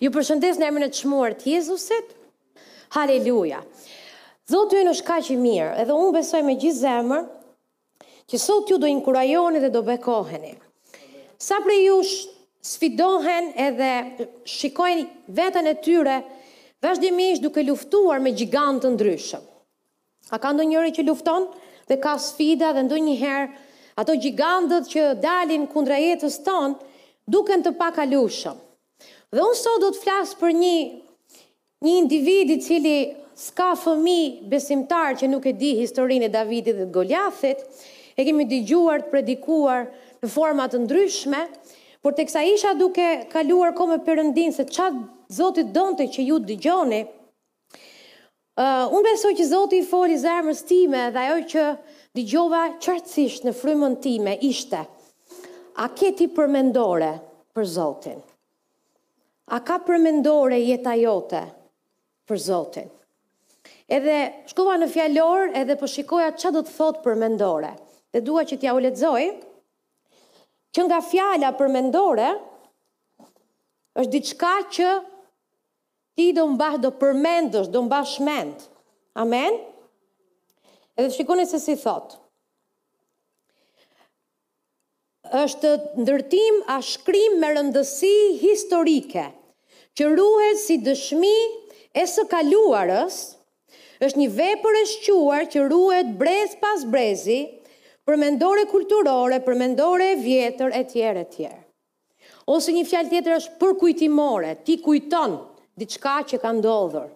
Ju përshëndes në emrin e çmuar të Jezusit. Haleluja. Zoti ynë është kaq i mirë, edhe unë besoj me gjithë zemër që sot ju do inkurajoheni dhe do bekoheni. Sa prej jush sfidohen edhe shikojnë veten e tyre vazhdimisht duke luftuar me gjigantë të ndryshëm. A ka ndonjëri që lufton dhe ka sfida dhe ndonjëherë ato gjigantët që dalin kundra jetës tonë duken të pakalueshëm. Dhe unë sot do të flas për një një individ i cili s'ka fëmijë besimtar që nuk e di historinë e Davidit dhe Goliathit, e kemi dëgjuar të predikuar në forma të ndryshme, por teksa isha duke kaluar kohë me Perëndinë se ç'a Zoti donte që ju të dëgjoni, Uh, unë besoj që Zoti i foli zemrës time dhe ajo që dëgjova qartësisht në frymën time ishte A ke ti përmendore për Zotin? A ka përmendore jeta jote për Zotin? Edhe shkova në fjalor edhe po shikoja ç'a do të thotë përmendore. Dhe dua që t'ja u lexoj që nga fjala përmendore është diçka që Ti do mbah, do përmendësh, do mbash mend. Amen? Edhe shikoni se si thotë. është ndërtim a shkrim me rëndësi historike, që ruhet si dëshmi e së kaluarës, është një vepër e shquar që ruhet brez pas brezi, përmendore kulturore, përmendore e vjetër, e tjerë, e tjerë. Ose një fjalë tjetër është përkujtimore, ti kujton diçka që ka ndodhur.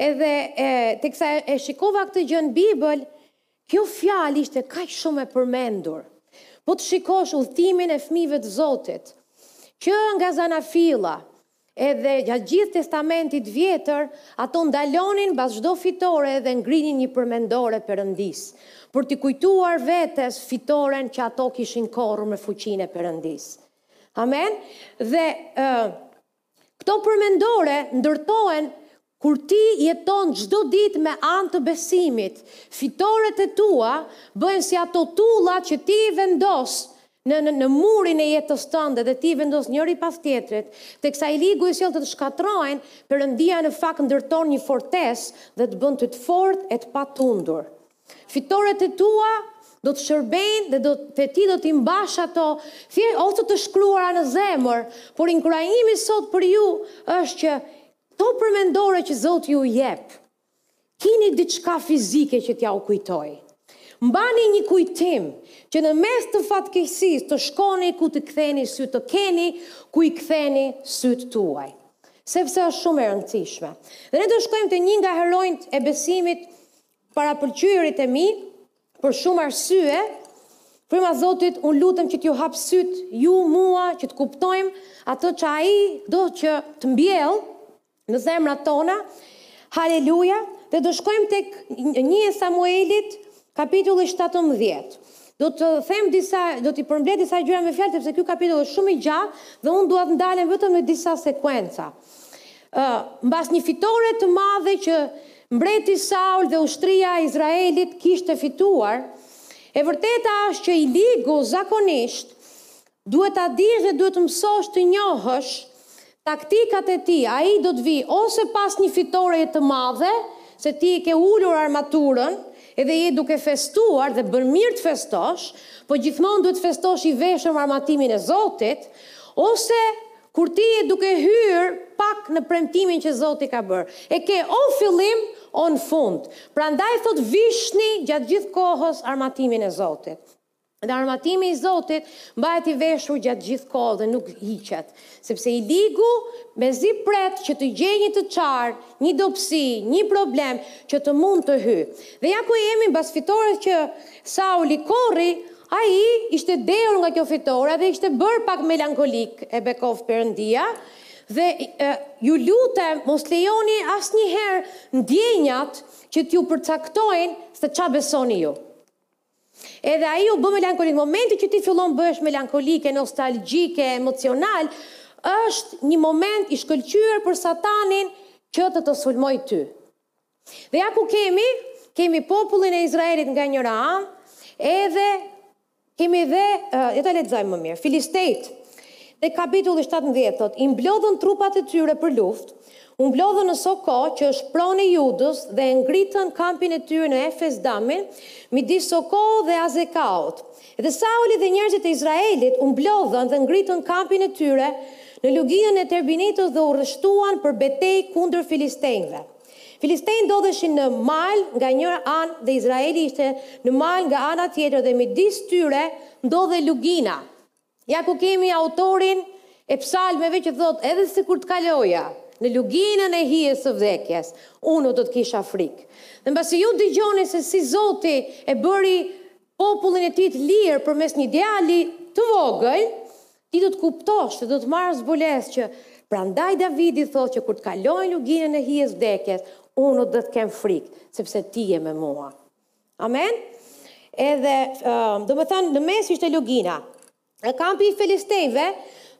Edhe e, teksa e, e shikova këtë gjë në Bibël, kjo fjalë ishte kaq shumë e përmendur. Po të shikosh udhëtimin e fëmijëve të Zotit, që nga zanafilla, Edhe gjatë gjithë testamentit vjetër, ato ndalonin mbas çdo fitore dhe ngrinin një përmendore Perëndisë, për t'i kujtuar vetes fitoren që ato kishin korrur me fuqinë e Perëndisë. Amen. Dhe ë këto përmendore ndërtohen Kur ti jeton çdo ditë me anë të besimit, fitoret e tua bëhen si ato tulla që ti i vendos në në murin e jetës tënde dhe ti i vendos njëri pas tjetrit, teksa i ligu i sjell të të shkatërrojnë, Perëndia në fakt ndërton një fortesë dhe të bën ty të fortë e të patundur. Fitoret e tua do të shërbejnë dhe do dhe ti do t'i mbash ato thjesht ose të shkruara në zemër, por inkurajimi sot për ju është që Këto përmendore që Zoti ju jep, kini diçka fizike që t'jua kujtojë. Mbani një kujtim që në mes të fatkeqësisë të shkoni ku t'i ktheni sytë të keni ku i ktheni sytë tuaj. Sepse është shumë e rëndësishme. Dhe ne do shkojmë te një nga heronjtë e besimit Parapëlqyerit e mi, për shumë arsye, Fryma e Zotit, unë lutem që t'ju hapë sytë ju, mua, që të kuptojmë atë që Ai do që të mbjellë në zemrat tona, haleluja, dhe do shkojmë tek një e Samuelit, kapitulli 17. Do të them disa, do t'i përmbledh disa gjëra me fjalë sepse ky kapitull është shumë i gjatë dhe unë dua të ndalem vetëm në disa sekuenca. Ë, mbas një fitore të madhe që mbreti Saul dhe ushtria e Izraelit kishte fituar, e vërteta është që i ligu zakonisht duhet ta dish dhe duhet të mësosh të njohësh taktikat e tij, ai do të vijë ose pas një fitore të madhe, se ti e ke ulur armaturën edhe je duke festuar dhe bën mirë të festosh, po gjithmonë duhet të festosh i veshur me armatimin e Zotit, ose Kur ti je duke hyrë pak në premtimin që Zoti ka bërë, e ke o në fillim o në fund. Prandaj thotë vishni gjatë gjithë kohës armatimin e Zotit. Dhe armatimi i Zotit mbahet i veshur gjatë gjithë kohë dhe nuk hiqet, sepse i ligu mezi pret që të gjejë një të çarë, një dobësi, një problem që të mund të hyjë. Dhe ja ku jemi mbas fitores që Sauli korri, ai ishte dehur nga kjo fitore dhe ishte bërë pak melankolik, e bekoftë Perëndia, dhe ju lutem mos lejoni asnjëherë ndjenjat që t'ju përcaktojnë se ça besoni ju. Edhe ai u bë melankolik, momenti që ti fillon bëhesh melankolike, nostalgjike, emocional, është një moment i shkëlqyer për satanin që të të sulmojë ty. Dhe ja ku kemi, kemi popullin e Izraelit nga njëra anë, edhe kemi dhe, e ta lexojmë më mirë, Filistejt, dhe kapitulli 17, thotë, i mblodhën trupat e tyre për luftë, u mblodhën në Soko, që është pronë e Judës, dhe ngritën kampin e tyre në Efes Damin, midis Sokohut dhe Azekaut. Dhe Sauli dhe njerëzit e Izraelit u mblodhën dhe ngritën kampin e tyre në luginën e Terbinitës dhe u rreshtuan për betejë kundër Filistenjve. Filistejtë ndodheshin në mal nga njëra anë dhe Izraeli ishte në mal nga ana tjetër dhe midis tyre ndodhej lugina. Ja ku kemi autorin e psalmeve që thotë edhe sikur të kaloja në luginën e hijes së vdekjes, unë nuk do të kisha frikë. Dhe mbasi ju dëgjoni se si Zoti e bëri popullin e tij të lirë përmes një djali të vogël, Ti do të kuptosh dhe do të marrësh zbulesë që Prandaj Davidi thotë që kur të kaloj luginën e hijes vdekjes, unë nuk do të kem frikë, sepse ti je me mua. Amen? Edhe, domethënë, në mes ishte lugina. Nga kampi i Filistejve,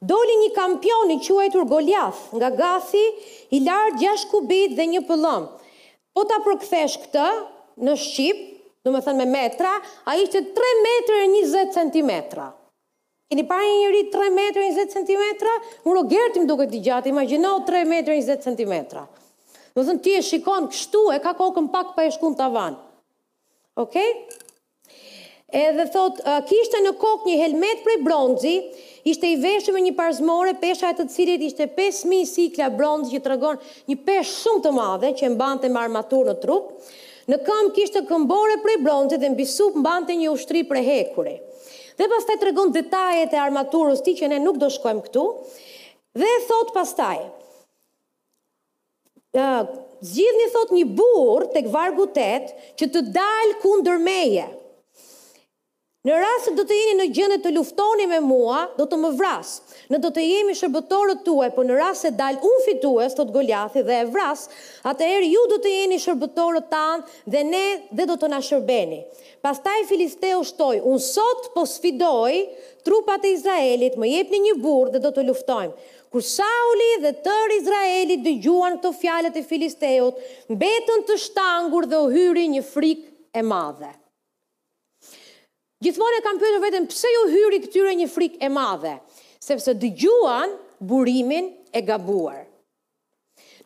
doli një kampion i quajtur Goliath, nga Gathi, i lartë gjashtë kubit dhe një pëllëm. Po ta përkthesh këtë në Shqip, domethënë me metra, ai ishte 3 metrë e 20 centimetra. Keni parë një njeri 3 metra 20 centimetra? Mua Gerti më duket i gjatë, imagjino 3 metra 20 centimetra. Domethënë ti e shikon kështu, e ka kokën pak pa shku në tavan. Okej? Edhe thotë, kishte në kokë një helmetë prej bronzi, ishte i veshur me një parzmore, pesha e të cilit ishte 5.000 sikla bronzi që tregon një peshë shumë të madhe që e mbante me armaturë në trup, Në këmbë kishte këmbore prej bronzi dhe mbi sup mbante një ushtë prej hekuri. Dhe pastaj tregon detajet e armaturës tij që ne nuk do shkojmë këtu. Dhe thotë pastaj, ë, Zgjidhni thotë një burrë tek vargu tetë që të dalë kundër meje. Në rast se do të jeni në gjendje të luftoni me mua, do të më vrasë. Ne do të jemi shërbëtorët tuaj, por në rast se dal unë fitues, thotë Goliathi, dhe e vras, atëherë ju do të jeni shërbëtorët tanë dhe ne dhe do të na shërbeni. Pastaj filisteu shtoi, Unë sot po sfidoj trupat e Izraelit, më jepni një burrë dhe do të luftojmë. Kur Sauli dhe tërë Izraeli dëgjuan këto fjalët e filisteut, mbetën të shtangur dhe u hyri një frikë e madhe. Gjithmonë e kam pyetur veten pse ju hyri këtyre një frikë e madhe, sepse dëgjuan burimin e gabuar.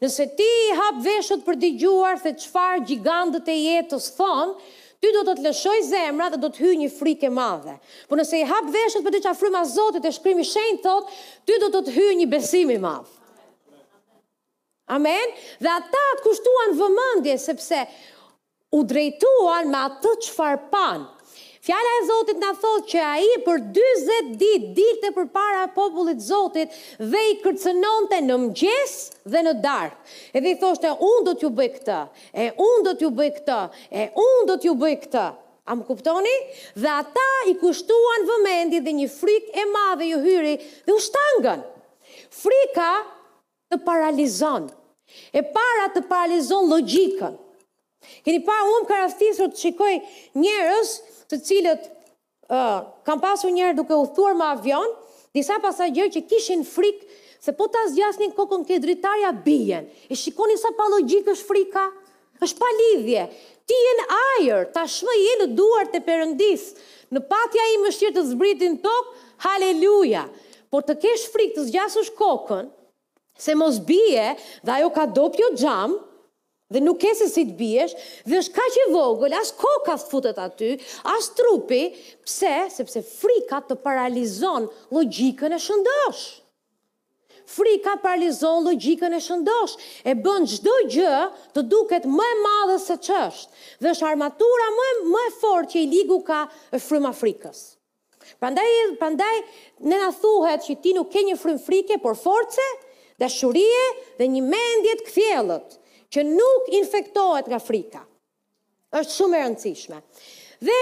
Nëse ti i hap veshët për të dëgjuar se çfarë gjigandët e jetës thonë, ty do të të lëshojë zemra dhe do të hyjë një frikë e madhe. Por nëse i hap veshët për te çfarë fryma e Zotit e shkrimi i shenjtë thotë, ty do të të hyjë një besim i madh. Amen. Dhe ata i kushtuan vëmendje sepse u drejtuan me atë çfarë panë. Fjala e Zotit na thotë që ai për dyzet ditë dilte përpara popullit të Zotit dhe i kërcënonte në mëngjes dhe në darkë. Edhe i thoshte, Unë do t'ju bëj këtë, e unë do t'ju bëj këtë, e unë do t'ju bëj këtë. A më kuptoni? Dhe ata i kushtuan vëmendje dhe një frikë e madhe ju hyri dhe u shtangën. Frika Të paralizon. E para të paralizon logjikën. Keni parë, më ka rastisur të shikoj njerëz të cilët uh, kam pasur njëherë duke udhëtuar me avion, disa pasagjerë që kishin frikë se po ta zgjasnin kokën ke dritarja bien. E shikoni sa pa logjikë është frika? Është pa lidhje. Ti je në ajër, tashmë je në duart e Perëndisë. Në pastë ai mëshirë të zbret në tokë, haleluja! Por të kesh frikë të zgjasësh kokën, se mos bie, dhe ajo ka dopio xham, dhe nuk ke se si të biesh, dhe është kaq e vogël, as koka s'të futet aty, as trupi, pse? Sepse frika të paralizon llogjikën e shëndoshë. Frika paralizon llogjikën e shëndoshë, e bën çdo gjë të duket më e madhe se ç'është, dhe është armatura më më e fortë që i ligu ka, e fryma e frikës. Prandaj, prandaj ne na thuhet që ti nuk ke një frymë frike, por force, dashurie dhe një mendje të kthjellët, që nuk infektohet nga frika. Është shumë e rëndësishme. Dhe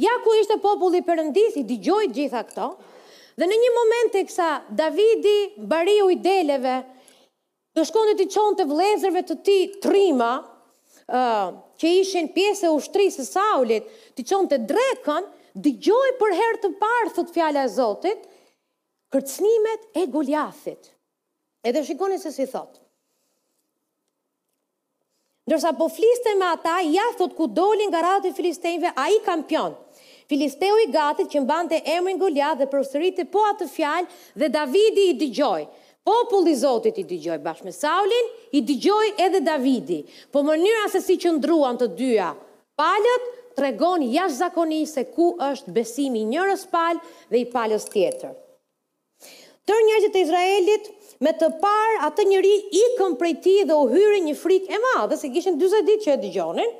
ja ku ishte populli i Perëndisë i dëgjoi të gjitha këto. Dhe në një moment teksa Davidi, bariu i deleve, do shkonte t'i çonte vëllezërve të tij trima, ë, që ishin pjesë e ushtrisë së Saulit, t'i çonte drekën, dëgjoi për herë të parë thotë fjala e Zotit, kërcënimet e Goliathit. Edhe shikoni se si thotë. Ndërsa po fliste me ata, ja thotë ku doli nga radhët e filistenjve ai kampion. Filisteu i Gatit që mbante emrin Goliat dhe përsëriti po ato fjalë dhe Davidi i dëgjoi. Populli i Zotit i dëgjoi bashkë me Saulin, i dëgjoi edhe Davidi. Po mënyra se si qëndruan të dyja palët tregon jashtëzakonisht se ku është besimi i njërës palë dhe i palës tjetër. Tërë njerëzit e Izraelit, me të parë atë njeri, ikën prej tij dhe u hyri një frikë e madhe, se kishin dyzet ditë që e dëgjonin.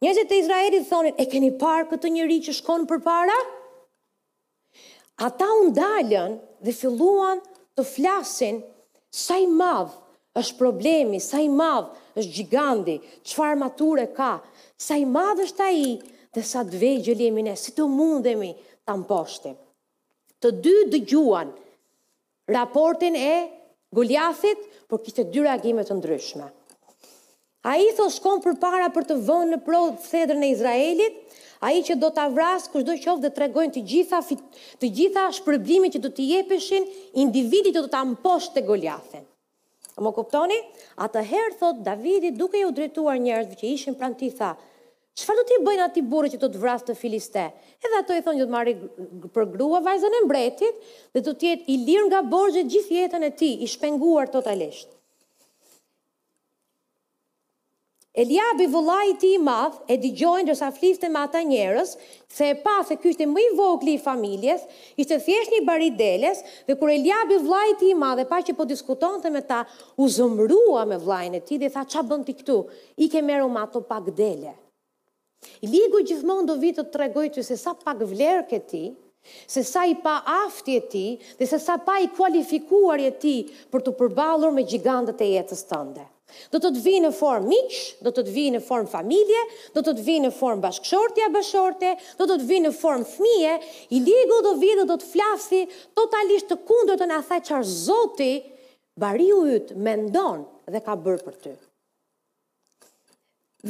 Njerëzit e Izraelit thonin, E keni parë këtë njeri që shkon përpara? Ata u ndalën dhe filluan të flasin sa i madh është problemi, sa i madh është gjigandi, çfarë armature ka, sa i madh është ai dhe sa të vegjël jemi ne, si të mundemi ta mposhtim. Të dy dëgjuan raportin e Goliathit, por kishte dy reagime të ndryshme. Ai thotë shkon përpara për të vënë në provë sedrën e Izraelit, ai që do ta vrasë kushdo qoftë dhe tregojnë të gjitha të gjitha shpërblimet që do t'i jepeshin individit që do ta mposhte Goliathin. Më kuptoni? Atëherë, thotë, Davidi, duke iu drejtuar njerëzve që ishin pranë tij, tha, Çfarë do t'i bëjnë atij burri që do të vrasë këtë filiste? Edhe ato i thonë që do të marrë për grua vajzën e mbretit dhe do të jetë i lirë nga borxhet gjithë jetën e tij, i shpenguar totalisht. Eliabi vëllai i tij i madh e dëgjoi ndërsa fliste me ata njerëz, se e pa se ky ishte më i vogli i familjes, ishte thjesht një bari deles, dhe kur Eliabi vëllai i tij i madh e pa që po diskutonte me ta, u zëmrua me vëllanë e tij dhe i tha ça bën ti këtu, ik e merru me ato pak dele. Ligu gjithmonë do vijë të të tregojë ty se sa pak vlerë ke ti, se sa i paaftë je ti dhe se sa i pakualifikuar je ti për t'u përballur me gjigandët e jetës tënde. Do të të vijë në formë miqsh, do të të vijë në formë familje, do të të vijë në formë bashkëshorti a bashkëshorte, do të të vijë në formë fëmije, i ligu do vijë dhe do të flasi totalisht të kundërtën e asaj çfarë Zoti, Bariu yt, mendon dhe ka bërë për ty.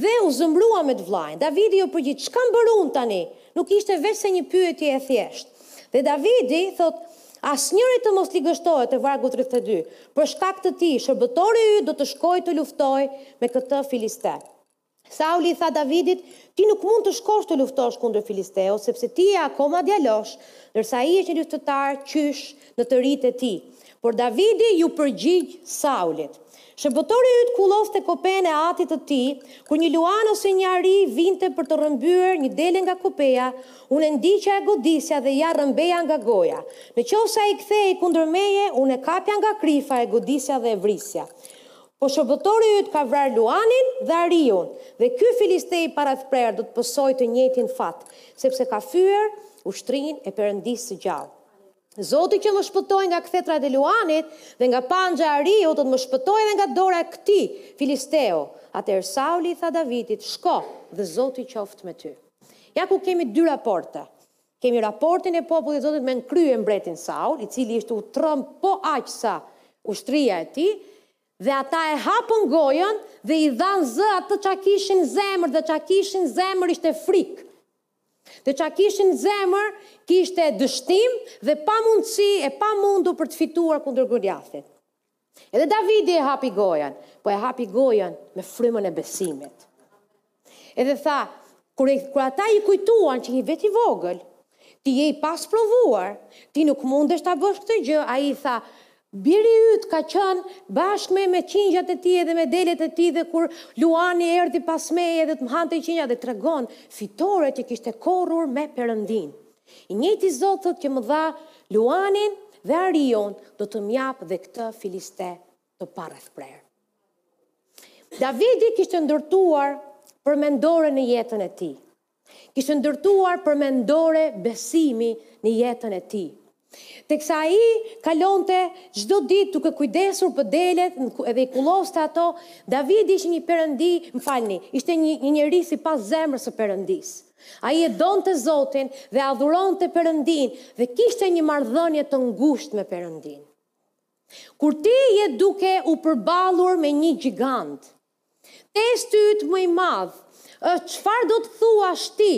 Dhe u zëmrua me të vllanë. Davidi iu përgjigj, ç'kam bërë unë tani? Nuk ishte veçse një pyetje e thjeshtë. Dhe Davidi thotë, Asnjëri të mos ligështohet te vargu tridhjetë e dy, për shkak të tij, shërbëtori yt do të shkojë të luftojë me këtë filiste. Sauli i tha Davidit, Ti nuk mund të shkosh të luftosh kundër filisteut, sepse ti je akoma djalosh, ndërsa ai është një luftëtar qysh në të ritë e tij. Por Davidi iu përgjigj Saulit, Shërbëtori yt kulloste kopenë e atit të tij, kur një luan ose një ari vinte për të rrëmbyer një dele nga kopeja, unë e ndiqja e godisja dhe ia rrëmbeja nga goja. Në qoftë se ai kthehej kundër meje, unë e kapja nga krifa, e godisja dhe e vrisja. Po shërbëtori yt ka vrarë luanin dhe ariun, dhe ky filiste i parrethprerë do të pësojë të njëjtin fat, sepse ka fyer ushtrinë e Perëndisë së gjallë. Zoti që më shpëtoi nga kthetrat e luanit dhe nga panxha e ariut do të më shpëtojë edhe nga dora e këtij filisteu. Atëherë Sauli i tha Davidit, Shko, dhe Zoti qoftë me ty. Ja ku kemi dy raporte. Kemi raportin e popullit të Zotit me në krye mbretin Saul, i cili ishte u tremb po aq sa ushtria e tij, dhe ata e hapën gojën dhe i dhanë zë atë ça kishin në zemër dhe ça kishin në zemër ishte frikë. Dhe ça kishin në zemër kishte dështim dhe pamundësi e pamundur për të fituar kundër Goliathit. Edhe Davidi e hapi gojën, po e hapi gojën me frymën e besimit. Edhe tha, kur, e, kur ata i kujtuan që ti je vetë i vogël, ti je i pasprovuar, ti nuk mundesh ta bësh këtë gjë, ai i tha, Biri yt ka qenë bashkë me me qingjat e tij edhe me delet e tij dhe kur luani erdhi pas meje dhe të më hante qingjat dhe tregon fitoret që kishte korrur me Perëndinë. I njëjti Zot thotë që më dha luanin dhe ariun do të më japë dhe këtë filiste të parrethprerë. Davidi kishte ndërtuar përmendore në jetën e tij. kishte ndërtuar përmendore besimi në jetën e tij. Teksa ai kalonte çdo ditë duke u kujdesur për delet dhe i kulloste ato, Davidi ishte një perëndi, më falni, ishte një, një njeri sipas zemrës së Perëndisë. Ai e donte Zotin dhe adhuronte Perëndinë dhe kishte një marrëdhënie të ngushtë me Perëndinë. Kur ti je duke u përballur me një gjigant, Testi yt më i madh është çfarë do të thuash ti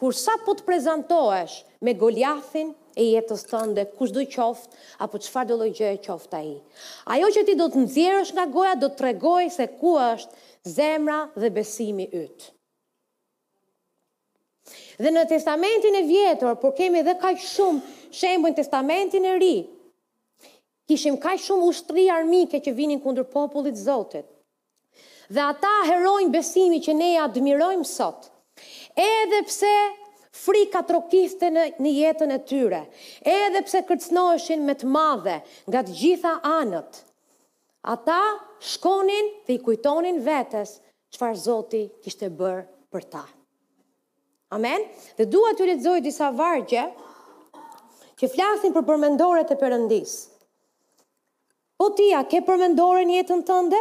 kur sapo të prezantohesh me Goliathin e jetës tënde, kushdo qoftë apo çfarëdo lloj gjëje qoftë ai. Ajo që ti do të nxjerrësh nga goja do të tregojë se ku është zemra dhe besimi yt. Dhe në Testamentin e Vjetër, por kemi edhe kaq shumë shembuj në Testamentin e Ri, Kishim kaq shumë ushtri armike që vinin kundër popullit të Zotit. Dhe ata heronj besimi që ne i admirojmë sot, edhe pse frika trokiste në, në jetën e tyre, edhe pse kërcënoheshin me të madhe nga të gjitha anët, ata shkonin dhe i kujtonin vetes çfarë Zoti kishte bërë për ta. Amen. Dhe dua t'ju lexoj disa vargje që flasin për përmendoret e Perëndisë. Po ti a ke përmendore në jetën tënde?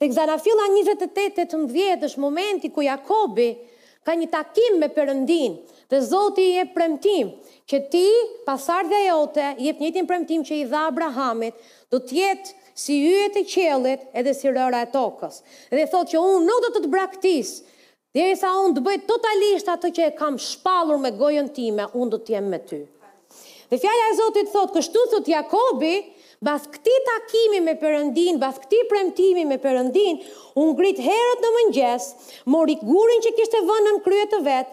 Tek Zanafilla 28:18 është momenti ku Jakobi ka një takim me Perëndinë dhe Zoti i jep premtim që ti pasardhja jote i jep të njëjtin premtim që i dha Abrahamit, do të jetë si yjet e qiellit edhe si rëra e tokës. Dhe thotë që unë nuk do të të braktis Derisa unë të bëj totalisht atë që e kam shpallur me gojën time, unë do të jem me ty. Dhe fjala e Zotit thotë, kështu thotë Jakobi, mbas këtij takimi me Perëndinë, mbas këtij premtimi me Perëndinë, u ngrit herët në mëngjes, mori gurin që kishte vënë nën krye të vet,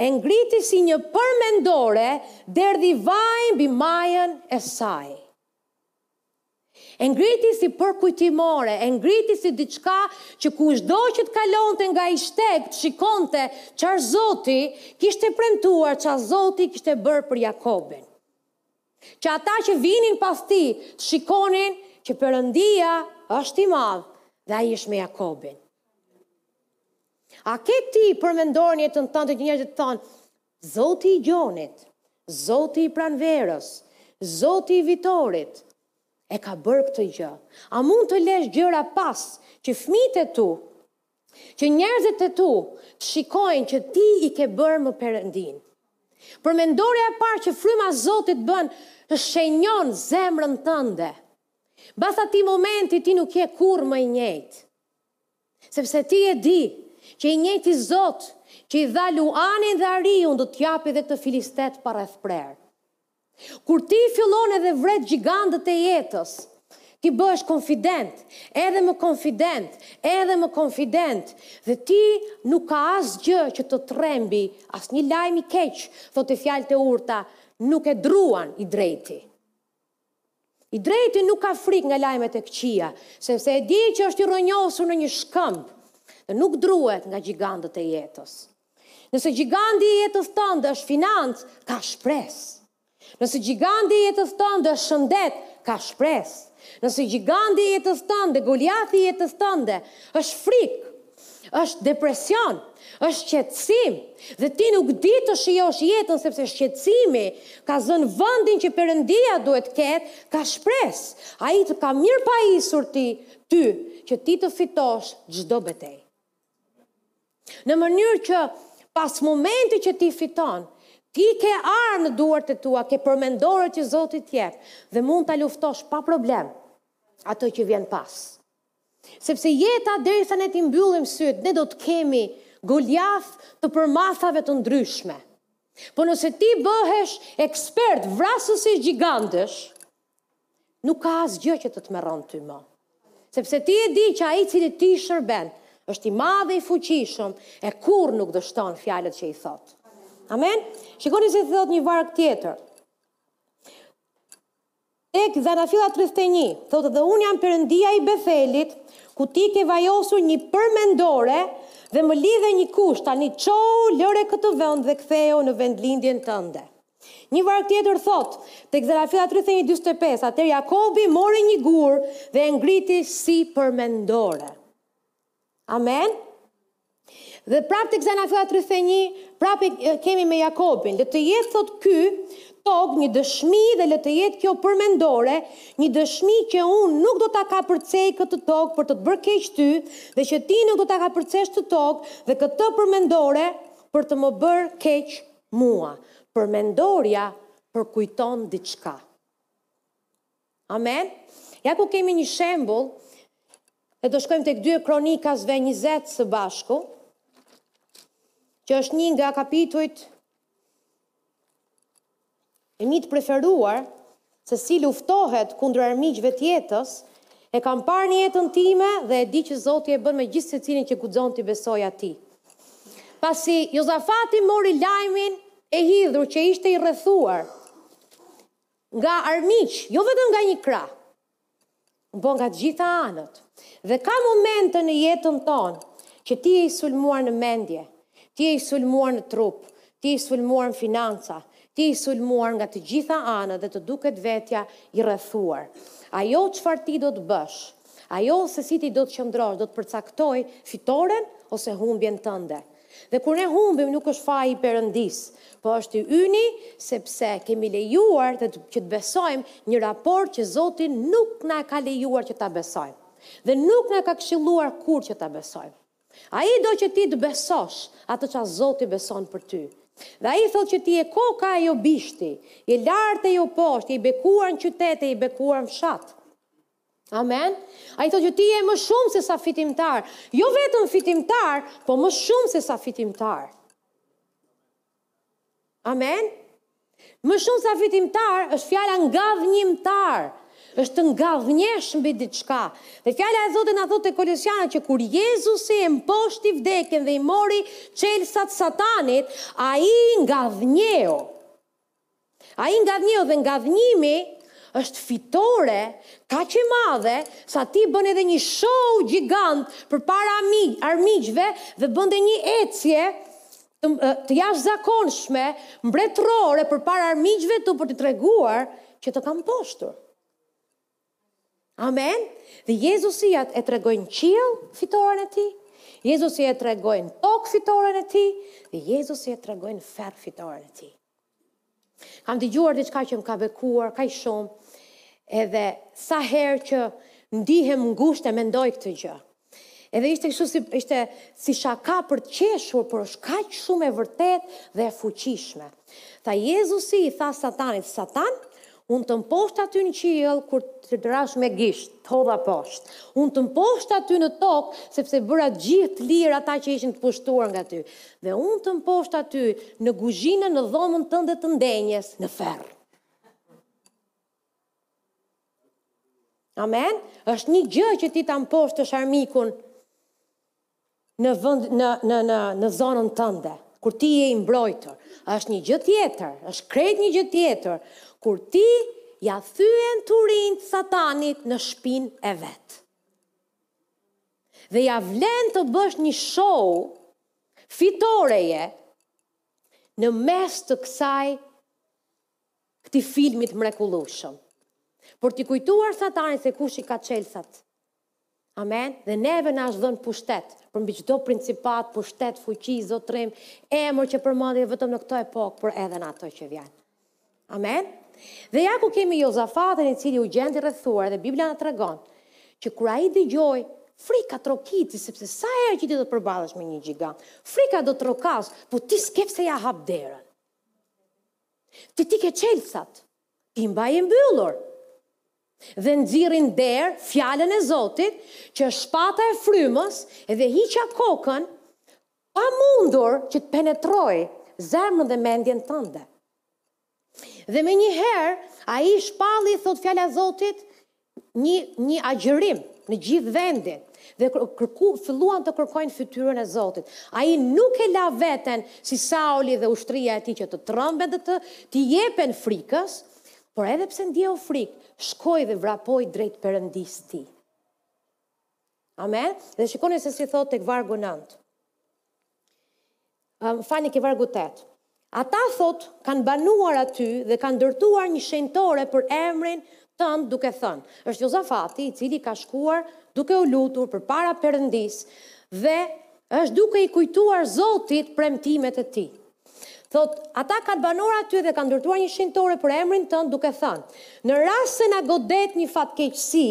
e ngriti si një përmendore, derdhi vaj mbi majën e saj. E ngriti si përkujtimore, e ngriti si diçka që kushdo që të kalonte nga ai shteg të shikonte ça Zoti kishte premtuar, ça Zoti kishte bërë për Jakobin. Që ata që vinin pas tij të shikonin që Perëndia është i madh dhe ai është me Jakobin. A ke ti përmendore në jetën tënde që njerëzit të thonë, Zoti i Gjonit, Zoti i Pranverës, Zoti i Vitorit e ka bërë këtë gjë. A mund të lesh gjëra pas që fëmijët e tu, që njerëzit e tu të shikojnë që ti i ke bërë me Perëndinë? Përmendorja e parë që fryma e Zotit bën shenjon zemrën tënde. Mbas atij momenti ti nuk je kurrë më i njëjtë. Sepse ti e di, që i njëjti Zot, që i dha luanin dhe ariun do të japi dhe këtë filistet pa rrethprerë. Kur ti fillon edhe vret gjigantët e jetës, ti bëhesh konfident, edhe më konfident, edhe më konfident, dhe ti nuk ka asgjë që të të trembi, asnjë lajm i keq, thotë fjalët e urta, nuk e druan i drejti. I drejti nuk ka frikë nga lajmet e këqija, sepse e di që është i rrënjosur në një shkëmb dhe nuk druhet nga gjigantët e jetës. Nëse gjiganti i jetës tënde është financë, ka shpresë. Nëse gjiganti i jetës tënde është shëndet, ka shpresë. Nëse gjiganti i jetës tënde, Goliathi i jetës tënde, është frikë, Është depresion, është shqetësim dhe ti nuk di të shijosh jetën sepse shqetësimi ka zënë vendin që Perëndia duhet të ketë, ka shpresë. Ai të ka mirëpajisur ti, ty, që ti të fitosh çdo betejë. Në mënyrë që pas momentit që ti fiton, ti ke armë në duart e tua, ke përmendore që Zoti të jep dhe mund ta luftosh pa problem atë që vjen pas. Sepse jeta derisa ne t'i mbyllim sytë, ne do të kemi Goliath të përmasave të ndryshme. Po nëse ti bëhesh ekspert vrasës i gjigantësh, nuk ka asgjë që të të tmerron ty më. Sepse ti e di që ai të cilit ti shërben, është i madh e i fuqishëm, e kurrë nuk dështon fjalët që i thotë. Amen? Shikoni se ç'thotë një varg tjetër. Tek Zanafilla tridhjetë e një, thotë dhe unë jam Perëndia i Bethelit, ku ti ke vajosur një përmendore dhe më lidhe një kusht, tani çohu, lëre këtë vend dhe kthehu në vendlindjen tënde. Një varg tjetër thotë, tek Zanafilla tridhjetë e një dyzet e pesë, atëherë Jakobi mori një gur dhe e ngriti si përmendore. Amen? Dhe prapë tek Zanafilla tridhjetë e një, prapë kemi me Jakobin. Le të jetë, thotë, ky tog një dëshmi dhe le të jetë kjo përmendore, një dëshmi që unë nuk do ta kapërcej këtë tog për të të bërë keq ty dhe që ti nuk do ta kapërcesh këtë tog dhe këtë përmendore për të më bërë keq mua. Përmendorja përkujton diçka. Amen. Ja ku kemi një shembull e do shkojmë tek 2 Kronikasve 20 së bashku, që është një nga kapitujt e mi të preferuar se si luftohet kundër armiqve të jetës, e kam parë në jetën time dhe e di që Zoti e bën me gjithsecilin që guxon t'i besojë atij. Pasi Jozafati mori lajmin e hidhur që ishte i rrethuar, Nga armiq, jo vetëm nga një krah, por nga të gjitha anët. Dhe ka momente në jetën tonë që ti je i sulmuar në mendje, ti je i sulmuar në trup, ti je i sulmuar në financa, ti je i sulmuar nga të gjitha anët dhe të duket vetja i rrethuar. Ajo çfarë ti do të bësh, ajo se si ti do të qëndrosh do të përcaktojë fitoren ose humbjen tënde. Dhe kur ne humbim nuk është faji i Perëndisë, po është i yni sepse kemi lejuar që të besojmë një raport që Zoti nuk na e ka lejuar që ta besojmë dhe nuk na ka këshilluar kurrë që ta besojmë. Ai do që ti të besosh atë ça Zoti beson për ty. Dhe ai thotë që ti je koka e jo bishti, je lart e jo poshtë, je i bekuar në qytet e i bekuar në fshat. Amen. Ai thotë që ti je më shumë se sa fitimtar. Jo vetëm fitimtar, po më shumë se sa fitimtar. Amen. Më shumë sa fitimtar është fjala ngadhnjimtar. Është të ngadhnjesh mbi diçka. Dhe fjala e Zotit na thotë te Kolosianët që kur Jezusi e mposhti vdekjen dhe i mori çelësat Satanit, ai ngadhnjeu. Ai ngadhnjeu dhe ngadhnjimi është fitore kaq e madhe sa ti bën edhe një show gjigant përpara armiqve dhe bën dhe një ecje të, të jashtëzakonshme, mbretërore përpara armiqve tu për të treguar që të kam mposhtur. Amen. Dhe Jezusi e tregoi në qiell fitoren e tij. Jezusi e tregoi në tokë fitoren e tij dhe Jezusi e tregoi në ferr fitoren e tij. Kam dëgjuar diçka që më ka bekuar kaq shumë. Edhe sa herë që ndihem ngushtë e mendoj këtë gjë. Edhe ishte kështu si ishte si shaka për të qeshur, por është kaq shumë e vërtetë dhe e fuqishme. Tha Jezusi i tha Satanit, Satan, unë të mposhta ty në qiell kur të rashë me gisht, të hodha poshtë. Unë të mposhta ty në tokë sepse bëra gjithë të lirë ata që ishin të pushtuar nga ty. Dhe unë të mposhta ty në guzhinë në dhomën tënde të ndenjes në ferr. Amen? është një gjë që ti ta mposhtësh armikun në, vënd, në, në, në, në zonën tënde, kur ti je i mbrojtur, është një gjë tjetër, është krejt një gjë tjetër, kur ti ia thyen turin satanit në shpinë e vet. Dhe ia vlen të bësh një show fitoreje në mes të kësaj këtij filmit mrekullueshëm. Për t'i kujtuar Satanit se kush i ka çelësat. Amen. Dhe neve na është dhënë pushtet, përmbi çdo principat, pushtet, fuqi, zotrim, emër që përmendet jo vetëm në këtë epokë, por edhe në ato që vijnë. Amen. Dhe ja ku kemi Jozafatin i cili u gjend i rrethuar dhe Bibla na tregon që kur ai dëgjoi frika trokiti sepse sa herë që ti do të përballesh me një gjigant, frika do të trokasë, po ti s'ke pse ia hap derën. Ti ti ke çelësat, ti mbaje mbyllur. Dhe nxirr në derë fjalën e Zotit, që është shpata e frymës, dhe hiqja kokën, pa mundur që të penetrojë zemrën dhe mendjen tënde. Dhe menjëherë, ai shpalli, thotë fjala e Zotit, një një agjërim në gjithë vendin dhe kërku filluan të kërkojnë fytyrën e Zotit. Ai nuk e la veten si Sauli dhe ushtria e tij që të tremben dhe të t'i jepen frikës, por edhe pse ndjeu frikë, shkoi dhe vrapoi drejt Perëndisë tij. Amen. Dhe shikoni se si thotë tek vargu 9. Më falni te vargu tetë. Ata thotë kanë banuar aty dhe kanë ndërtuar një shenjtore për emrin tënd duke thënë, është Jozafati i cili ka shkuar duke u lutur përpara Perëndisë dhe është duke i kujtuar Zotit premtimet e tij. Thotë, ata kanë banuar aty dhe kanë ndërtuar një shenjtore për emrin tënd duke thënë, në rast se na godet një fatkeqësi,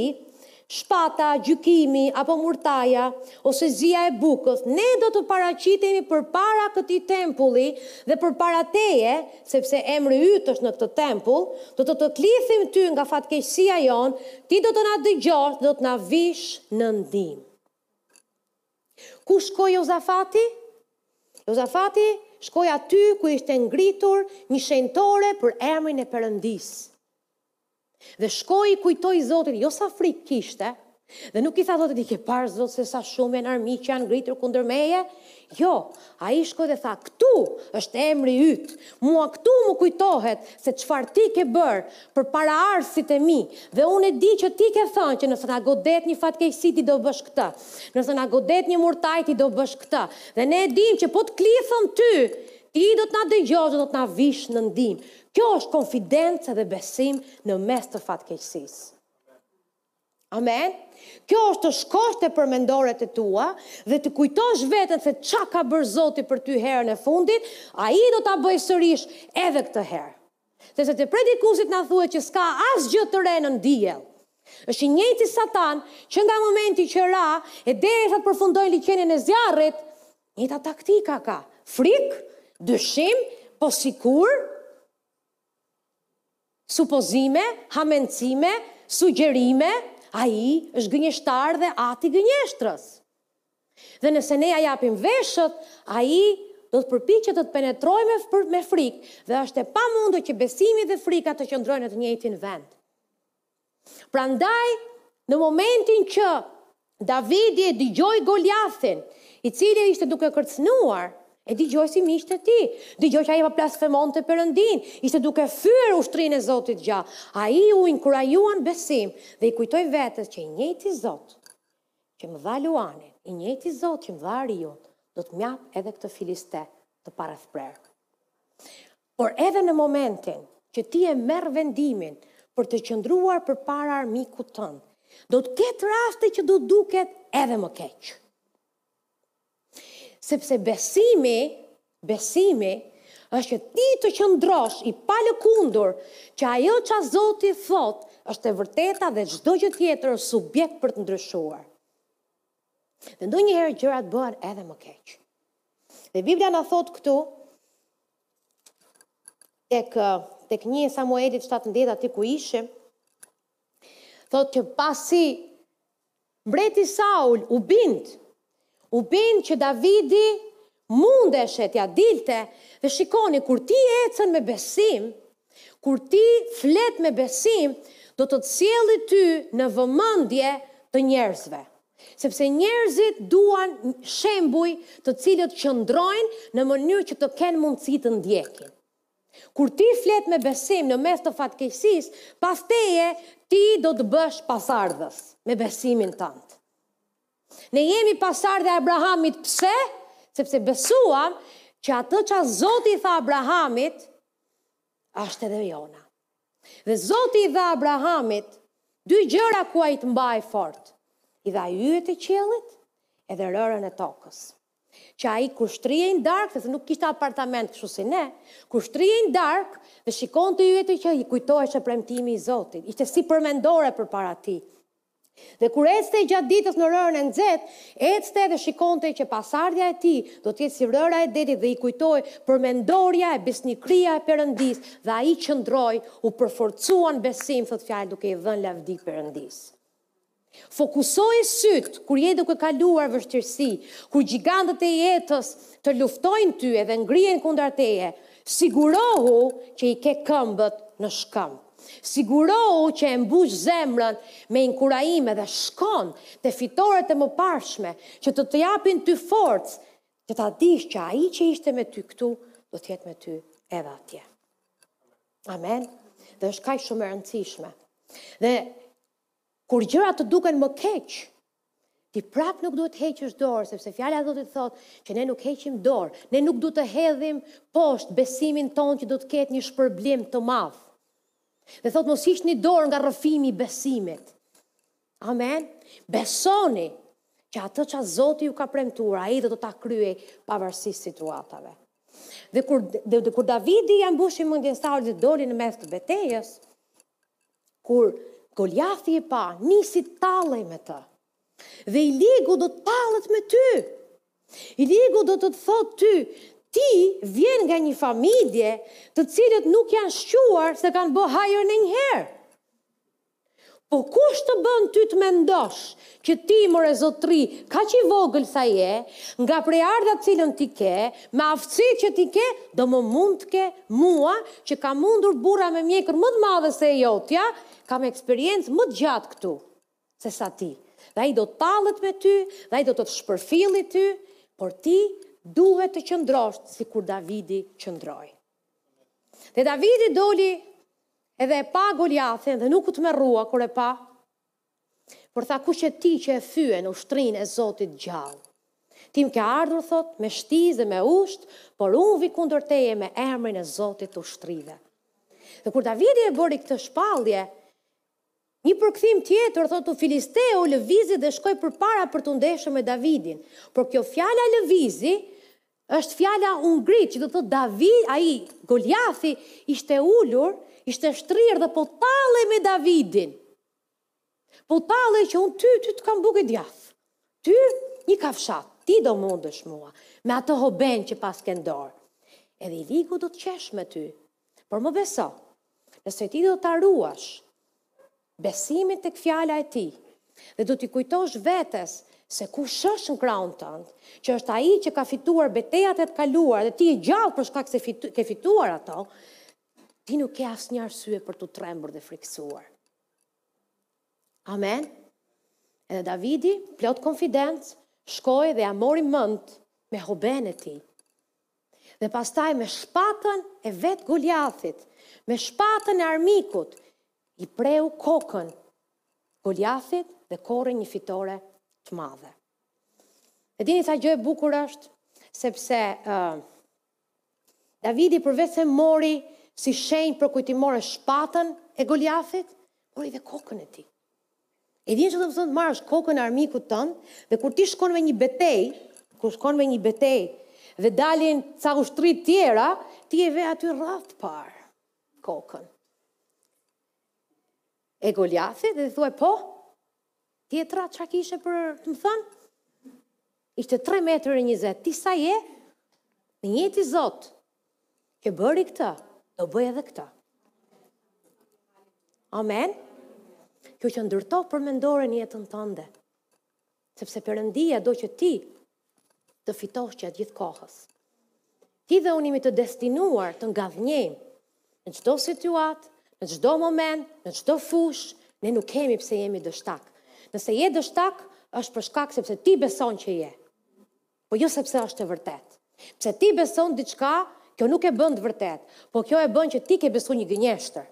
shpata, gjykimi, apo murtaja, ose zia e bukës, ne do të paraqitemi përpara këtij tempulli dhe përpara teje, sepse emri yt është në këtë tempull, do të të klithim ty nga fatkeqësia jonë, ti do të na dëgjosh, do të na vish në ndihmë. Ku shkoi Jozafati? Jozafati shkoi aty ku ishte ngritur një shenjtore për emrin e Perëndisë. Dhe shkoi i kujtoi Zotit, jo sa frikë kishte, dhe nuk i tha Zotit, i ke parë Zot se sa shumë janë armiqtë që janë ngritur kundër meje? Jo, ai shkoi dhe tha, këtu është emri yt, mua këtu m'u kujtohet se çfarë ti ke bërë për paraardhësit e mi, dhe unë e di që ti ke thënë që nëse na godet një fatkeqësi ti do bësh këtë, nëse na godet një murtajë ti do bësh këtë, dhe ne e dimë që po të klithim ty, ti do të na dëgjosh, do të na vish në ndihmë. Kjo është konfidencë dhe besim në mes të fatkeqësisë. Amen. Kjo është të shkosh te përmendoret e tua dhe të kujtosh veten se ça ka bërë Zoti për ty herën e fundit, ai do ta bëjë sërish edhe këtë herë. Sepse te predikusit na thuhet që s'ka asgjë të re nën diell. Është i njëjti Satan që nga momenti që ra e derisa të përfundojë në liqenin e zjarrit, Njëjtat taktika ka, frikë, dyshim, po sikur, supozime, hamendësime, sugjerime, ai është gënjeshtar dhe ati i gënjeshtrës. Dhe nëse ne ia japim veshët, ai do të përpiqet të të penetrojë me, me frikë dhe është e pamundur që besimi dhe frika të qëndrojnë në të njëjtin vend. Prandaj, në momentin që Davidi e dëgjoi Goliathin, i cili ishte duke kërcënuar, e dëgjoi si miqtë e tij, dëgjoi që ai po blasfemonte Perëndinë, ishte duke fyer ushtrinë e Zotit të gjallë. Ai u inkurajua në besim dhe i kujtoi vetes që i njëjti Zot që më dha luanin, i njëjti Zot që më dha ariun, do të më japë edhe këtë filiste të parrethprerë. Por edhe në momentin që ti e merr vendimin për të qëndruar përpara armikut tënd, do të ketë raste që do të duket edhe më keq. Sepse besimi, besimi është që ti të qëndrosh i palëkundur që ajo ça Zoti thotë është e vërteta dhe çdo gjë tjetër është subjekt për të ndryshuar. Dhe ndonjëherë gjërat bëhen edhe më keq. Dhe Bibla na thotë këtu tek tek 1 Samuelit 17 aty ku ishim thotë që pasi mbreti Saul u bind u bind që Davidi mundeshe t'ia dilte dhe shikoni kur ti ecën me besim kur ti flet me besim do të të sjellë ty në vëmendje të njerëzve Sepse njerëzit duan shembuj të cilët qëndrojnë në mënyrë që të kenë mundësi të ndjekin. Kur ti flet me besim në mes të fatkeqësisë, pas teje ti do të bësh pasardhës me besimin tënd. Ne jemi pasardhja e Abrahamit pse? Sepse besuam që atë ça Zoti i tha Abrahamit, Është edhe jona. Dhe Zoti i dha Abrahamit dy gjëra ku ai të mbahej fort. I dha yjet e qiellit edhe rërën e tokës. Që ai kur shtrihej në darkë, sepse nuk kishte apartament kështu si ne, kur shtrihej në darkë dhe shikonte yjet e qiellit, i kujtoheshe premtimi i Zotit, ishte si përmendore përpara tij. Dhe kur ecte gjatë ditës në rërën e nxehtë, ecte dhe shikonte që pasardhja e tij do të jetë si rëra e detit dhe i kujtoi përmendorja, besnikëria e Perëndisë dhe ai qëndroi, u përforcua në besim thotë fjala duke i dhënë lavdi Perëndisë. Fokusoji sytë kur je duke kaluar vështirësi, kur gjigantët e jetës të luftojnë ty edhe ngrihen kundra teje, Sigurohu që i ke këmbët në shkëmb. Sigurohu që e mbush zemrën me inkurajime dhe shkon te fitoret e mëparshme që do të japin ty forcë që ta dish që Ai që ishte me ty këtu do të jetë me ty edhe atje. Amen. Dhe është kaq shumë e rëndësishme. Dhe kur gjërat të duken më keq, Ti prapë nuk duhet të heqësh dorë, sepse fjala e Zotit thotë që ne nuk heqim dorë. Ne nuk duhet të hedhim poshtë besimin tonë që do të ketë një shpërblim të madh. Dhe thotë mos hiqni dorë nga rrëfimi i besimit. Amen. Besoni që atë ça Zoti ju ka premtuar, ai dhe do ta kryejë pavarësisht situatave. Dhe kur dhe, dhe kur Davidi ia mbushi mendjen Saulit dhe doli në mes të betejës, Kur Goliathi e pa, nisi të tallej me të. Dhe i ligu do të tallet me ty. I ligu do të të thotë ty, ti vjen nga një familje të cilët nuk janë shquar se kanë bë hajër ndonjëherë. Po kush të bën ty të mendosh Që ti, more zotri, kaq i vogël sa je, nga prejardha të cilën ti ke, me aftësitë që ti ke, do më mundke mua, që kam mundur burra me mjekër më të madhe se e jotja, kam eksperiencë më të gjatë këtu, se sa ti. Dhe ai do të tallet me ty, dhe ai do të të shpërfillë ty, por ti duhet të qëndrosh sikur Davidi qëndroi. Dhe Davidi doli edhe e pa Goliathin dhe nuk u tmerrua kur e pa, Por tha kush je ti që e fyen ushtrinë e Zotit gjallë. Ti më ke ardhur thotë me shtizë dhe me ushtë, por unë vij kundër teje me emrin e Zotit të ushtrive. Dhe kur Davidi e bëri këtë shpallje, Një përkthim tjetër thotë u Filisteu lëvizi dhe shkoi përpara për t'u ndeshur me Davidin. Por kjo fjala lëvizi është fjala u ngrit që do të thotë David, ai Goliathi ishte ulur, ishte shtrirë dhe po tallej me Davidin. Po tallej që unë ty, ty të kam bukë e djathë. Ty një kafshatë, ti do mundësh mua, me atë hoben që paske në dorë. Edhe i ligu do të qeshë me ty. Por më beso, nëse ti do ta ruash besimin tek fjala e tij, dhe do t'i kujtosh vetes se kush është në krahun tënd, që është ai që ka fituar betejat e tua kaluara dhe ti je gjallë për shkak se ke fituar ato, Ti nuk ke asnjë arsye për t'u trembur dhe frikësuar. Amen. Edhe Davidi, plot konfidencë, shkoi dhe ia mori mendtë me hoben e tij. Dhe pastaj me shpatën e vetë Goliathit, me shpatën e armikut, i preu kokën Goliathit dhe korri një fitore të madhe. E dini sa gjë e bukur është, sepse uh, Davidi përveç se mori si shenjë përkujtimore shpatën e Goliathit, mori dhe kokën e tij. E di ça do të thotë të marrësh kokën e armikut tënd dhe kur ti shkon në një betejë, kur shkon në një betejë dhe dalin ca ushtri të tjera, ti e ve aty radhë të parë kokën. e Goliathit dhe i thuaj po, tjetra ça kishe për të më thënë? Ishte 3 metra e 20, ti sa je? I njëjti Zot, që bëri këta, do bëj edhe këta. Amen? Kjo që ndërto përmendoren jetën tënde. Sepse Perëndia do që ti të fitosh gjatë gjithë kohës. Ti dhe unë jemi të destinuar të ngadhnjejmë në çdo situatë, në çdo moment, në çdo fushë, ne nuk kemi pse jemi dështak. Nëse je dështak, është për shkak sepse ti beson që je. Po jo sepse është e vërtet. Pse ti beson diçka, kjo nuk e bën të vërtet, po kjo e bën që ti ke besu një gënjeshtër.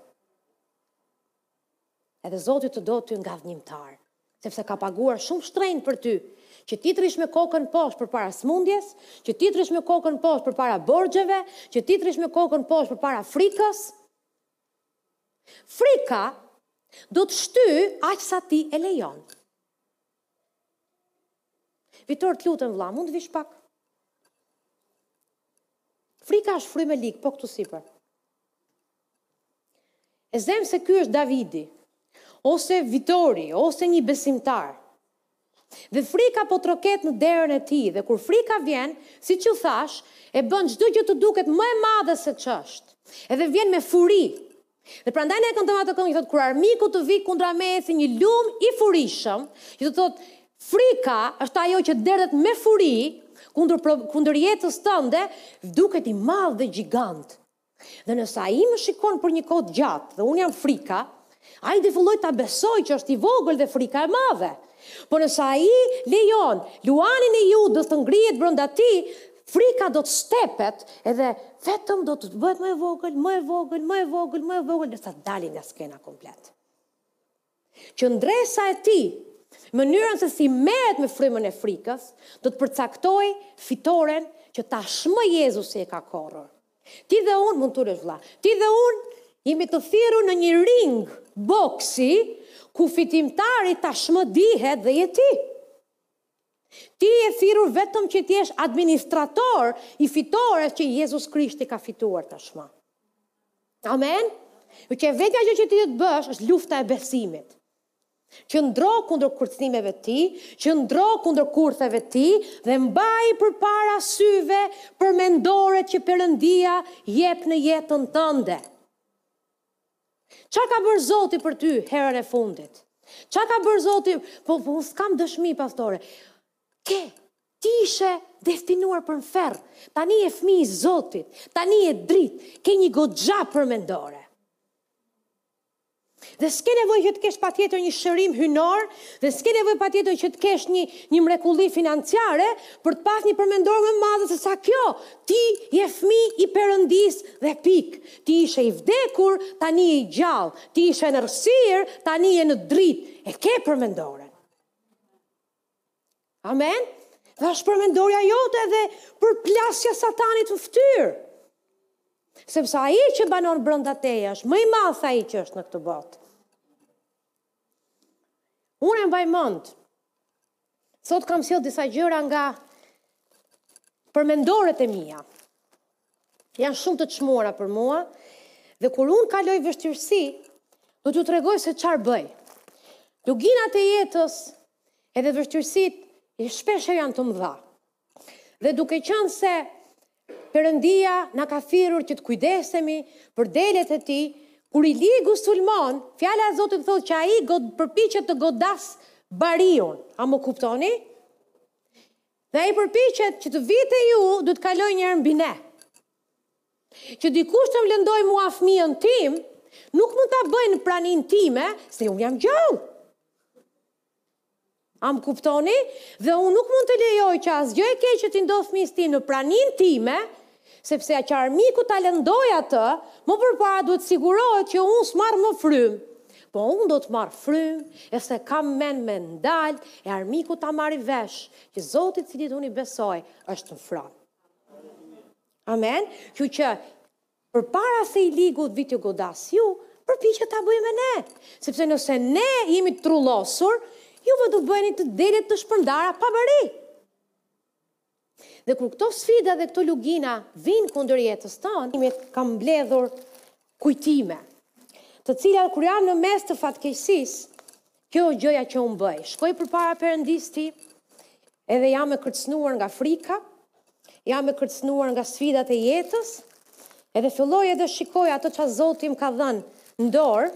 Edhe Zoti të do ty ngadhnjimtar, sepse ka paguar shumë shtrenjtë për ty, që ti të rrish me kokën poshtë përpara sëmundjes, që ti të rrish me kokën poshtë përpara borxheve, që ti të rrish me kokën poshtë përpara frikës. Frika do të shtyjë aq sa ti e lejon. Vitor të lutem vlla mund të vish pak Frika është frymë e lig po këtu sipër E zëmë se ky është Davidi ose Vitori ose një besimtar Dhe frika po troket në derën e tij dhe kur frika vjen, siç u thashë, e bën çdo gjë të duket më e madhe se ç'është. Edhe vjen me furi. Dhe prandaj ne e këndojmë atë këngë që thotë kur armiku të vijë kundra meje si një lum i furishëm, që do të thotë frika është ajo që derdhet me furi kundër kundër jetës tënde, duket i madh dhe gjigant. Dhe nëse ai më shikon për një kohë të gjatë dhe un jam frika, ai do fillojë ta besojë që është i vogël dhe frika e madhe. Por nëse ai lejon luanin e Judës të ngrihet brenda tij, Frika do të stepet edhe vetëm do të bëhet më e vogël, më e vogël, më e vogël, më e vogël, derisa të dali nga skena komplet. Qëndresa e tij, mënyrën se si merret me frymën e frikës, do të përcaktojë fitoren që tashmë Jezusi e ka korrur. Ti dhe unë mund të ulesh vlla. Ti dhe unë jemi të thirrur në një ring boksi ku fitimtari tashmë dihet dhe je ti. Ti je thirrur vetëm që të jesh administrator i fitores që Jezus Krishti ka fituar tashmë. Amen? Kështu që e vetmja gjë që ti do të bësh është lufta e besimit. Qëndro kundër kurthimeve të tij, qëndro kundër kurtheve të tij dhe mbaj përpara syve përmendoret që Perëndia jep në jetën tënde. Ça ka bërë Zoti për ty herën e fundit? Ça ka bërë Zoti, po, po unë s'kam dëshmi, pastore. Ke, ti ishe destinuar për në ferr, tani je fmi i Zotit, tani je dritë, ke një goxha përmendore. Dhe s'ke nevojë që të kesh patjetër një shërim hyjnor, dhe s'ke nevojë patjetër që të kesh një, një mrekulli financiare, për të pas një përmendore më të madhe sesa kjo, ti je fmi i Perëndisë dhe pikë. Ti ishe i vdekur, tani je i gjallë, ti ishe në errësirë, tani je në dritë, e ke përmendoren. Amen? Dhe është përmendorja jote edhe përplasja satanit në ftyrë. Sepse ai që banon brenda teja është më i madh se ai që është në këtë botë. Unë e mbaj mend. Sot kam sjell disa gjëra nga përmendoret e mia. Janë shumë të çmuara për mua dhe kur unë kaloj vështirësi, do t'ju tregoj se çfarë bëj. Luginat e jetës edhe vështirësitë shpeshherë janë të mëdha. Dhe duke qenë se Perëndia na ka thirrur që të kujdesemi për delet e tij, kur i ligu sulmon, fjala e Zotit thotë që ai god përpiqet të godas bariun. A më kuptoni? Dhe ai përpiqet që të vijë te ju, duhet të kalojë një herë mbi ne. Që dikush të më lëndojë mua fëmijën tim, nuk mund ta bëjë në praninë time, se unë jam gjallë. A më kuptoni? Dhe unë nuk mund të lejoj që asgjë e keqe t'i ndodhë fëmisë tim në praninë time, sepse që armiku ta lëndojë atë, më përpara duhet të sigurohet që unë s'marr më frymë. Po unë do të marr frymë, e s'e kam mend me ndal, e armiku ta marri vesh, që Zoti të cilit unë i besoj është në fron. Amen. Kështu që Përpara se i ligu të vijë t'ju godas ju, përpiqet ta bëjë me ne. Sepse nëse ne jemi t'trullosur, juve do bëheni dele të shpërndara pa bari. Dhe kur këto sfida dhe këto lugina vijnë kundër jetës tonë, kam mbledhur kujtime, të cilat kur jam në mes të fatkeqësisë, Kjo është gjëja që unë bëj, shkoj përpara Perëndisë tim, edhe jam e kërcënuar nga frika, jam e kërcënuar nga sfidat e jetës, edhe filloj edhe shikoj ato që Zoti më ka dhënë në dorë,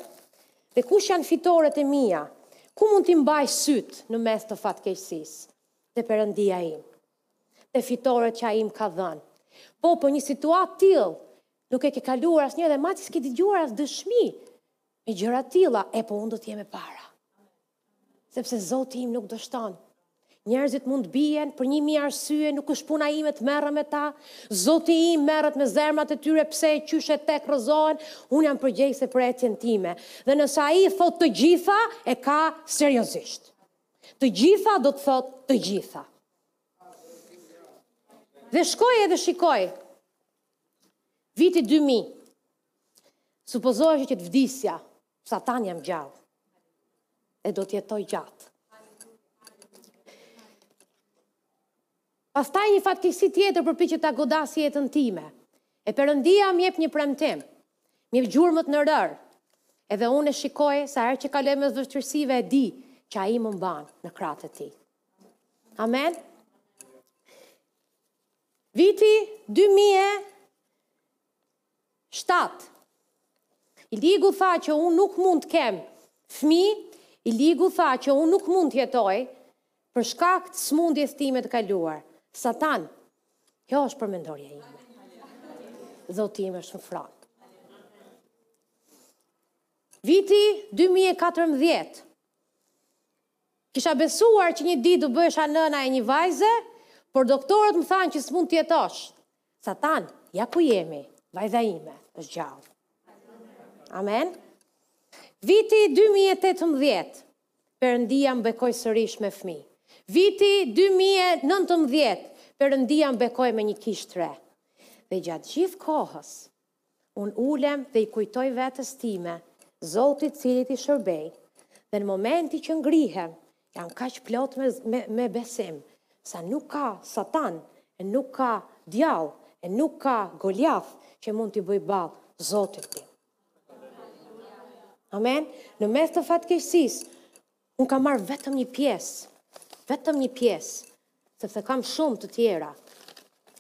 dhe kush janë fitoret e mia, ku mund t'i mbaj sytë në mes të fatkeqësisë, dhe Perëndia im, dhe fitoret që ai më ka dhënë. Po, po një situatë të tillë, nuk e ke kaluar asnjë dhe madje s'ke dëgjuar as dëshmi, Me gjëra të tilla epo unë do të jem e para. Sepse Zoti im nuk dështon. Njerëzit mund të bien për 1000 arsye, nuk është puna ime të merrem me ta. Zoti im merret me zemrat e tyre pse e qyshe tek rrëzohen, unë jam përgjegjëse për ecjen time. Dhe nëse ai thotë të gjitha, e ka seriozisht. Të gjitha do të thotë të gjitha. Dhe shkoj edhe shikoj. Viti 2000. Supozohej që të vdisja, Satan jam gjallë, e do të jetoj gjatë. Pastaj një fatkeqësi tjetër përpiqet ta godasë jetën time. E Perëndia më jep një premtim. Më jep gjurmët në rërë. Edhe unë e shikoj sa herë që kaloj mes vështirësive e di që ai më mban në krahët e tij. Amen. Viti 2000 Shtatë. I ligu tha që unë nuk mund të kem fëmijë, i ligu tha që unë nuk mund të jetoj për shkak të sëmundjes sime të kaluar. Satan, kjo është përmendorja ime. Zoti im është në fron. Viti 2014. Kisha besuar që një ditë do bëhesha nëna e një vajze, por doktorët më thanë që s'mund të jetosh. Satan, ja ku jemi, vajza ime është gjallë. Amen. Viti 2018, Perëndia më bekoi sërish me fëmijë. Viti 2019, Perëndia më bekoi me një kishë të re. Dhe gjatë gjithë kohës, Unë ulem dhe i kujtoj vetes time, Zotin të cilit i shërbej, dhe në momentin që ngrihem, jam kaq plot me, me, me besim, sa nuk ka satan, e nuk ka djall, e nuk ka Goliath që mund t'i bëjë ballë Zotit tim. Amen. Në mes të fatkeqësisë, Unë kam marrë vetëm një pjesë, vetëm një pjesë, sepse kam shumë të tjera.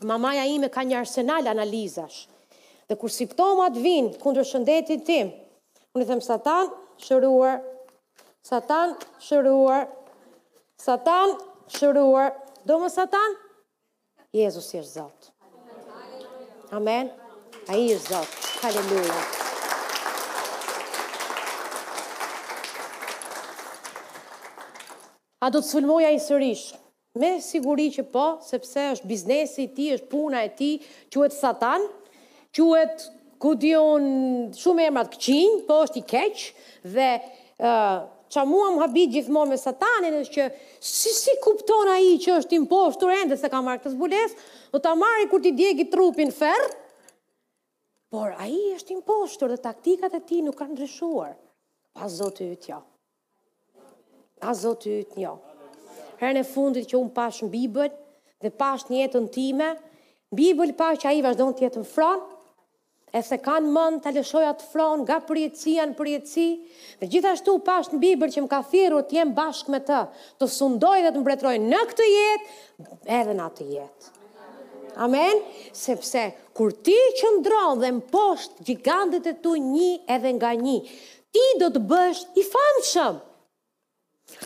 Mamaja ime ka një arsenal analizash. Dhe kur simptomat vijnë kundër shëndetit tim, unë i them satan, shëruar, satan, shëruar, satan, shëruar, do më, satan, Jezusi është Zot. Amen. Ai është Zot. Haleluja. A do të sulmojë ai sërish? Me siguri që po, sepse është biznesi i tij, është puna e tij, quhet satan, Quhet ku di unë shumë emra të këqinj, po është i keq dhe ë ça mua më habit gjithmonë me Satanin është që si s'e kupton ai që është i mposhtur ende s'e ka marrë këtë zbulesë, do ta marrë kur t'i djegë trupi në ferr, por ai është i mposhtur dhe taktikat e tij nuk kanë ndryshuar. Po as Zoti yt jo. As Zoti yt jo. Herën e fundit që unë pashë në Bibël dhe pashë në jetën time, në Bibël pashë që ai vazhdon të jetë në fron, e s'e ka në mend ta lëshojë atë fron nga përjetësia në përjetësi, dhe gjithashtu pashë në Bibël që më ka thirrur të jem bashkë me të, të sundoj dhe të mbretëroj në këtë jetë, edhe në atë jetë. Amen? Sepse, kur ti qëndron dhe mposht gjigantët e tu një edhe nga një, Ti do të bëhesh i famshëm!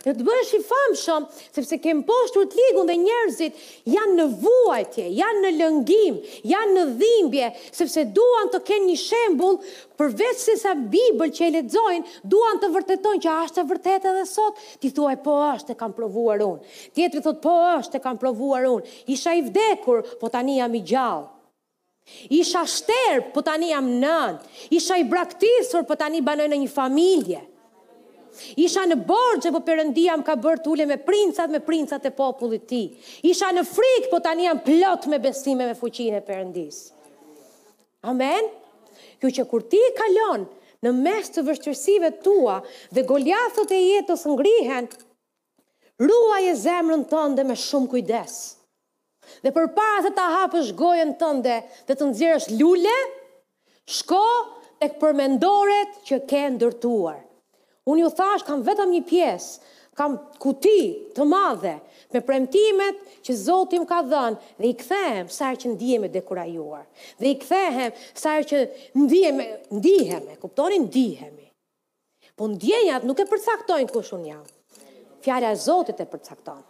Do të bëhesh i famshëm, sepse ke mposhtur të ligun dhe njerëzit janë në vuajtje, janë në lëngim, janë në dhimbje, sepse duan të kenë një shembull përveç sesa Bibël që e lexojnë, duan të vërtetojnë që është e vërtetë edhe sot. Ti thuaj po është, e kam provuar unë. Tjetri thotë po është, e kam provuar unë. Isha i vdekur, po tani jam i gjallë. Isha shterpë, po tani jam nënë. Isha i braktisur, po tani banoj në një familje. Isha në borxhe, po Perëndia më ka bërë të ulem me princat, me princat e popullit të tij. Isha në frikë, po tani jam plot me besim e me fuqinë e Perëndisë. Amen. Kjo që kur ti kalon në mes të vështirësive të tua dhe Goliathët e jetës ngrihen, Ruaje zemrën tënde me shumë kujdes. Dhe përpara se ta hapësh gojën tënde dhe të nxjerrësh lule, shko tek përmendoret që ke ndërtuar. Unë ju thashë kam vetëm një pjesë, kam kuti të madhe me premtimet që Zoti më ka dhënë dhe i kthehem sa herë që ndihem e dekurajuar. Dhe i kthehem sa herë që ndihem, ndihemi, kuptoni, ndihemi. Po ndjenjat nuk e përcaktojnë kush unë jam. Fjala e Zotit e përcakton.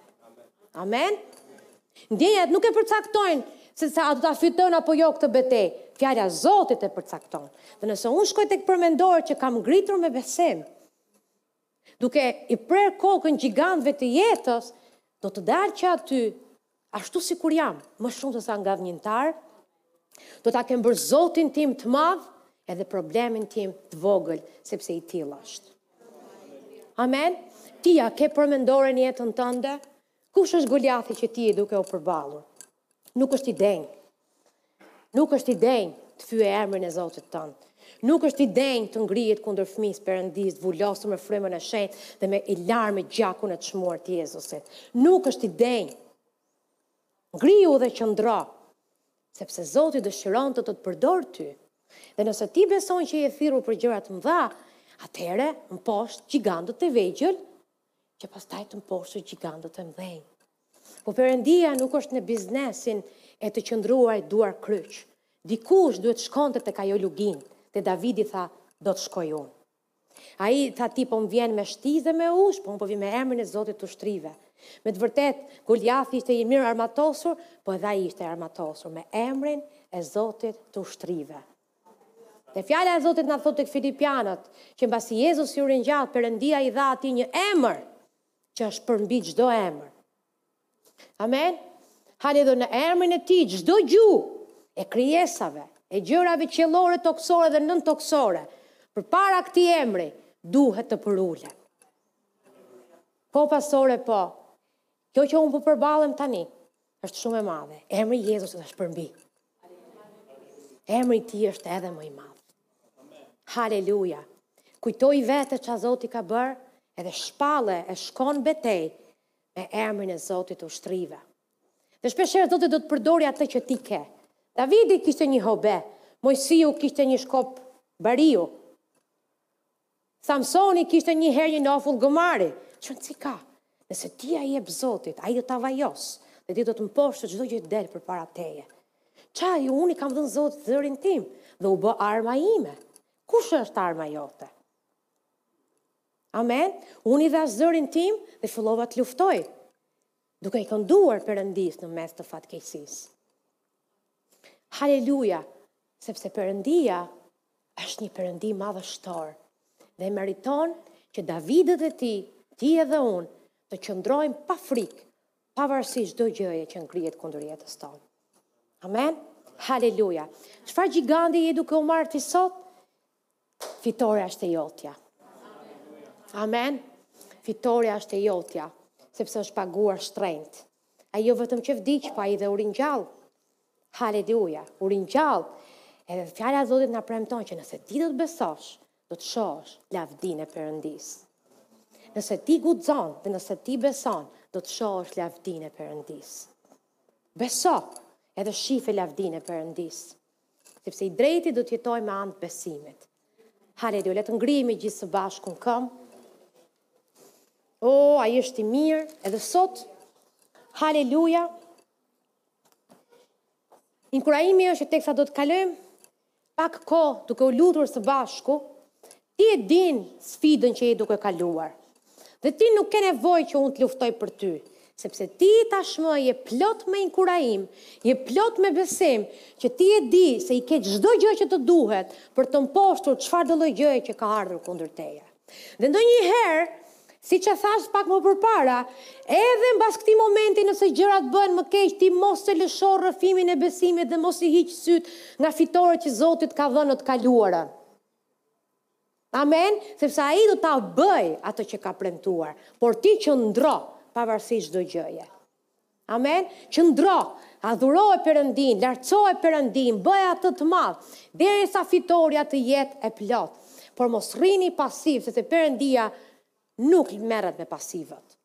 Amen. Ndjenjat nuk e përcaktojnë se a do ta fiton apo jo këtë betejë. Fjala e Zotit e përcakton. Dhe nëse unë shkoj tek përmendorja që kam ngritur me besim, duke i prerë kokën gjigantëve të jetës, do të dal që aty Ashtu sikur jam, më shumë sesa ngadhënjimtar, do ta kem bërë Zotin tim të madh edhe problemin tim të vogël, sepse i tillë është. Amen. Ti a ke përmendore në jetën tënde? Kush është Goliathi që ti je duke u përballur? Nuk është i denjë. Nuk është i denjë të fyejë emrin e Zotit tënd. Nuk është i denjë të ngrihet kundër fëmijës së Perëndisë, vulosur me frymën e shenjtë dhe i larë me gjakun e çmuar të Jezusit. Nuk është i denjë. Ngrihu dhe qëndro, sepse Zoti dëshiron të të të përdorë ty. Dhe nëse ti beson që je thirrur për gjëra të mëdha, atëherë mposht gjigandët e vegjël që pastaj të mposhtësh gjigandët e mëdhenj. Po Perëndia nuk është në biznesin e të qëndruarit duar kryq. Dikush duhet të shkonte tek ajo luginë, dhe Davidi tha, do të shkoj unë. Ai tha ti po më vjen me shtizë dhe me ushtë, po unë po vij me emrin e Zotit të ushtrive. Me të vërtetë, Goliathi ishte i mirarmatosur, po edhe ai ishte armatosur me emrin e Zotit të ushtrive. Dhe fjala e Zotit na thotë tek Filipianët, që mbasi Jezusi u ringjall, Perëndia i dha atij një emër që është përmbi çdo emër. Amen. Edhe në emrin e tij çdo gju e krijesave, e gjërave qiellore, tokësore dhe nëntokësore, përpara këtij emri duhet të përulen. Po pastore po. Kjo që unë po përballem tani është shumë e madhe. Emri i Jezusit është përmbi. Emri i tij është edhe më i madh. Haleluja. Kujtoji vetes ça Zoti ka bërë, edhe shpalle e shko në betejë me emrin e Zotit të ushtrive. Dhe shpesh herë Zoti do të përdorë atë që ti ke. Davidi kishte një hobe, Moisiu kishte një shkop bariu. Samsoni kishte një herë një nofull gomari. Ç'rëndësi ka? Nëse ti ia jep Zotit, ai do ta vajosë, dhe ti do të mposhtësh çdo gjë që del përpara teje. Ça unë i kam dhënë Zotit zërin tim dhe u bë arma ime. Kush është arma jote? Amen. Unë i dhashë zërin tim dhe fillova të luftoj. Duke i kënduar Perëndisë në mes të fatkeqësisë. Haleluja, sepse Perëndia është një Perëndi madhështor dhe meriton që Davidët e tij, ti edhe unë, të qëndrojmë pa frikë, pavarësisht çdo gjëje që ngrihet kundër jetës tonë. Amen. Haleluja. Çfarë gjigandi je duke u marrë ti sot? Fitorja është e jotja. Amen. Fitorja është e jotja, sepse është paguar shtrenjtë. Ai jo vetëm që vdiq, po ai edhe u ringjall. Haleluja, u ringjall. Edhe fjala e Zotit na premton që nëse ti do të besosh, do të shohësh lavdinë e Perëndisë. Nëse ti guxon dhe nëse ti beson, do të shohësh lavdinë e Perëndisë. Beso edhe shife lavdinë e Perëndisë. Sepse i drejti do të jetojë me anë të besimit. Haleluja, le të ngrihemi gjithë së bashku në këmbë. O, oh, ai është i mirë edhe sot. Haleluja. Inkurajimi është që teksa do të kalojmë pak kohë duke u lutur së bashku, Ti e din sfidën që je duke kaluar dhe ti nuk ke nevojë që unë të luftoj për ty, sepse ti tashmë je plot me inkurajim, je plot me besim që ti e di se i ke çdo gjë që të duhet për të mposhtur çfarëdo lloj gjëje që ka ardhur kundër teje. Dhe ndonjëherë, siç e thashë pak më përpara, edhe mbas këtij momenti nëse gjërat bëhen më keq ti mos e lësho rrëfimin e besimit dhe mos i hiq sytë nga fitoret që Zoti të ka dhënë në të kaluarën. Amen, sepse ai do ta bëjë atë që ka premtuar, por ti qëndro pavarësisht çdo gjëje. Amen. Qëndro, adhuroje Perëndinë, lartësoje Perëndinë, bëje atë të madh, derisa fitorja të jetë e plotë. Por mos rrini pasiv, sepse Perëndia nuk merret me pasivët,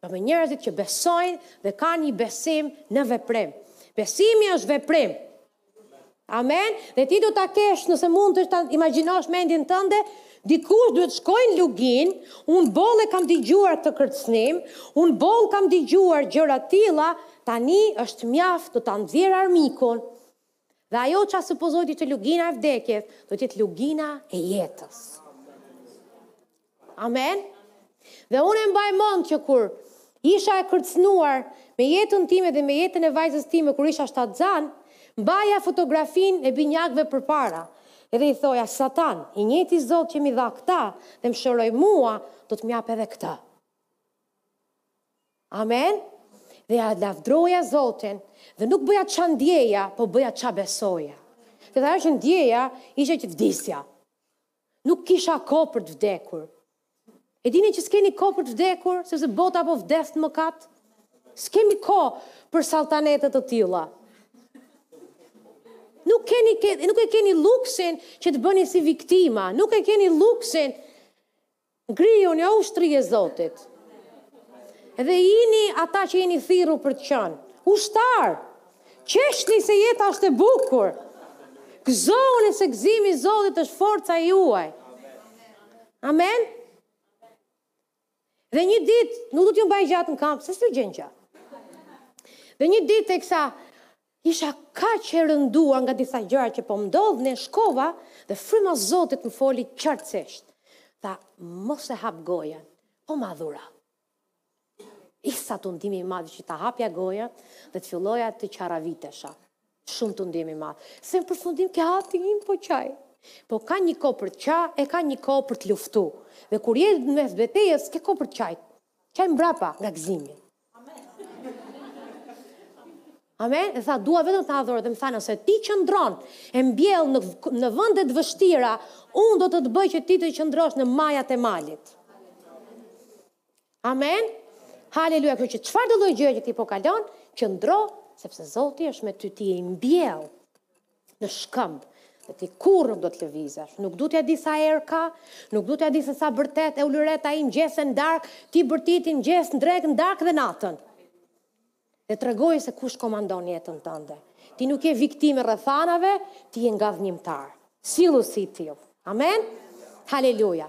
por me njerëzit që besojnë dhe kanë një besim në veprim. Besimi është veprim. Amen. Dhe ti do ta kesh nëse mund ta imagjinosh në mendjen tënde, dikush duhet të shkojë në luginë, unë boll e kam dëgjuar këtë kërcënim, unë boll kam dëgjuar gjëra të tilla, tani është mjaft do ta nxjerr armikun Dhe ajo ça supozohej të ishte lugina e vdekjes, do të jetë lugina e jetës. Amen? Dhe unë e mbaj mend që kur isha e kërcënuar me jetën time dhe me jetën e vajzës time kur isha shtatzënë, mbaja fotografinë e binjakëve përpara. Edhe i thoja, satan, i njëjti Zot që m'i dha këta dhe më shëroi mua, do të ma japë edhe këtë. Amen? Dhe e lavdëroja Zotin, dhe nuk bëja ça ndjeja, po bëja ça besoja. Dhe ajo që ndjeja, ishte që vdisja. Nuk kisha kohë për të vdekur. E dini që s'keni kohë për të vdekur, sepse bota po vdes në mëkat? S'kemi kohë për saltanete të tilla. Nuk, keni, nuk e keni luksin që të bëni si viktima, nuk e keni luksin Ngrijuni o ushtri e Zotit dhe jini ata që jeni thirrur për të qenë, ushtarë! Qeshni se jeta është e bukur! Gëzohuni se gëzimi i Zotit është forca juaj! Amen! Dhe një ditë, nuk do t'ju mbaj gjatë në këmbë, se s'rri gjatë. Dhe një ditë teksa Isha kaq e rënduar nga disa gjëra që po më ndodhnin, shkova dhe fryma e Zotit më foli qartësisht. Tha, Mos e hap gojën, po më adhuro. Ishte tundim i madh që ta hapja gojën dhe të filloja të qarravitesha. Shumë tundim i madh. Se në përfundim ke hati im po qaj. Po ka një kohë për të qa, e ka një kohë për të luftu. Dhe kur je në mes të betejës, ke kohë për të qa. Qaj mbrapa nga gëzimi. Amen. Dhe tha, dua vetëm të më adhurosh dhe më tha nëse ti qëndron e mbjellë në në vende të vështira, unë do të të bëj që ti të qëndrosh në majat e malit. Amen. Haleluja, kështu që çfarëdolloj gjëje që ti po kalon, qëndro sepse Zoti është me ty, ti je e mbjellë. në shkëmb, dhe ti kurrë nuk do të lëvizesh, nuk du t'ia di sa erë ka, nuk du t'ia di se sa bërtet e ulëret ai në mëngjes e në darkë, ti bërtiti në mëngjes, në drekë, në darkë dhe natën. Dhe tregoji se kush komandon jetën tënde. Ti nuk je viktimë e rrethanave, ti je ngadhënjimtar. Sillu si i tillë. Amen? Haleluja.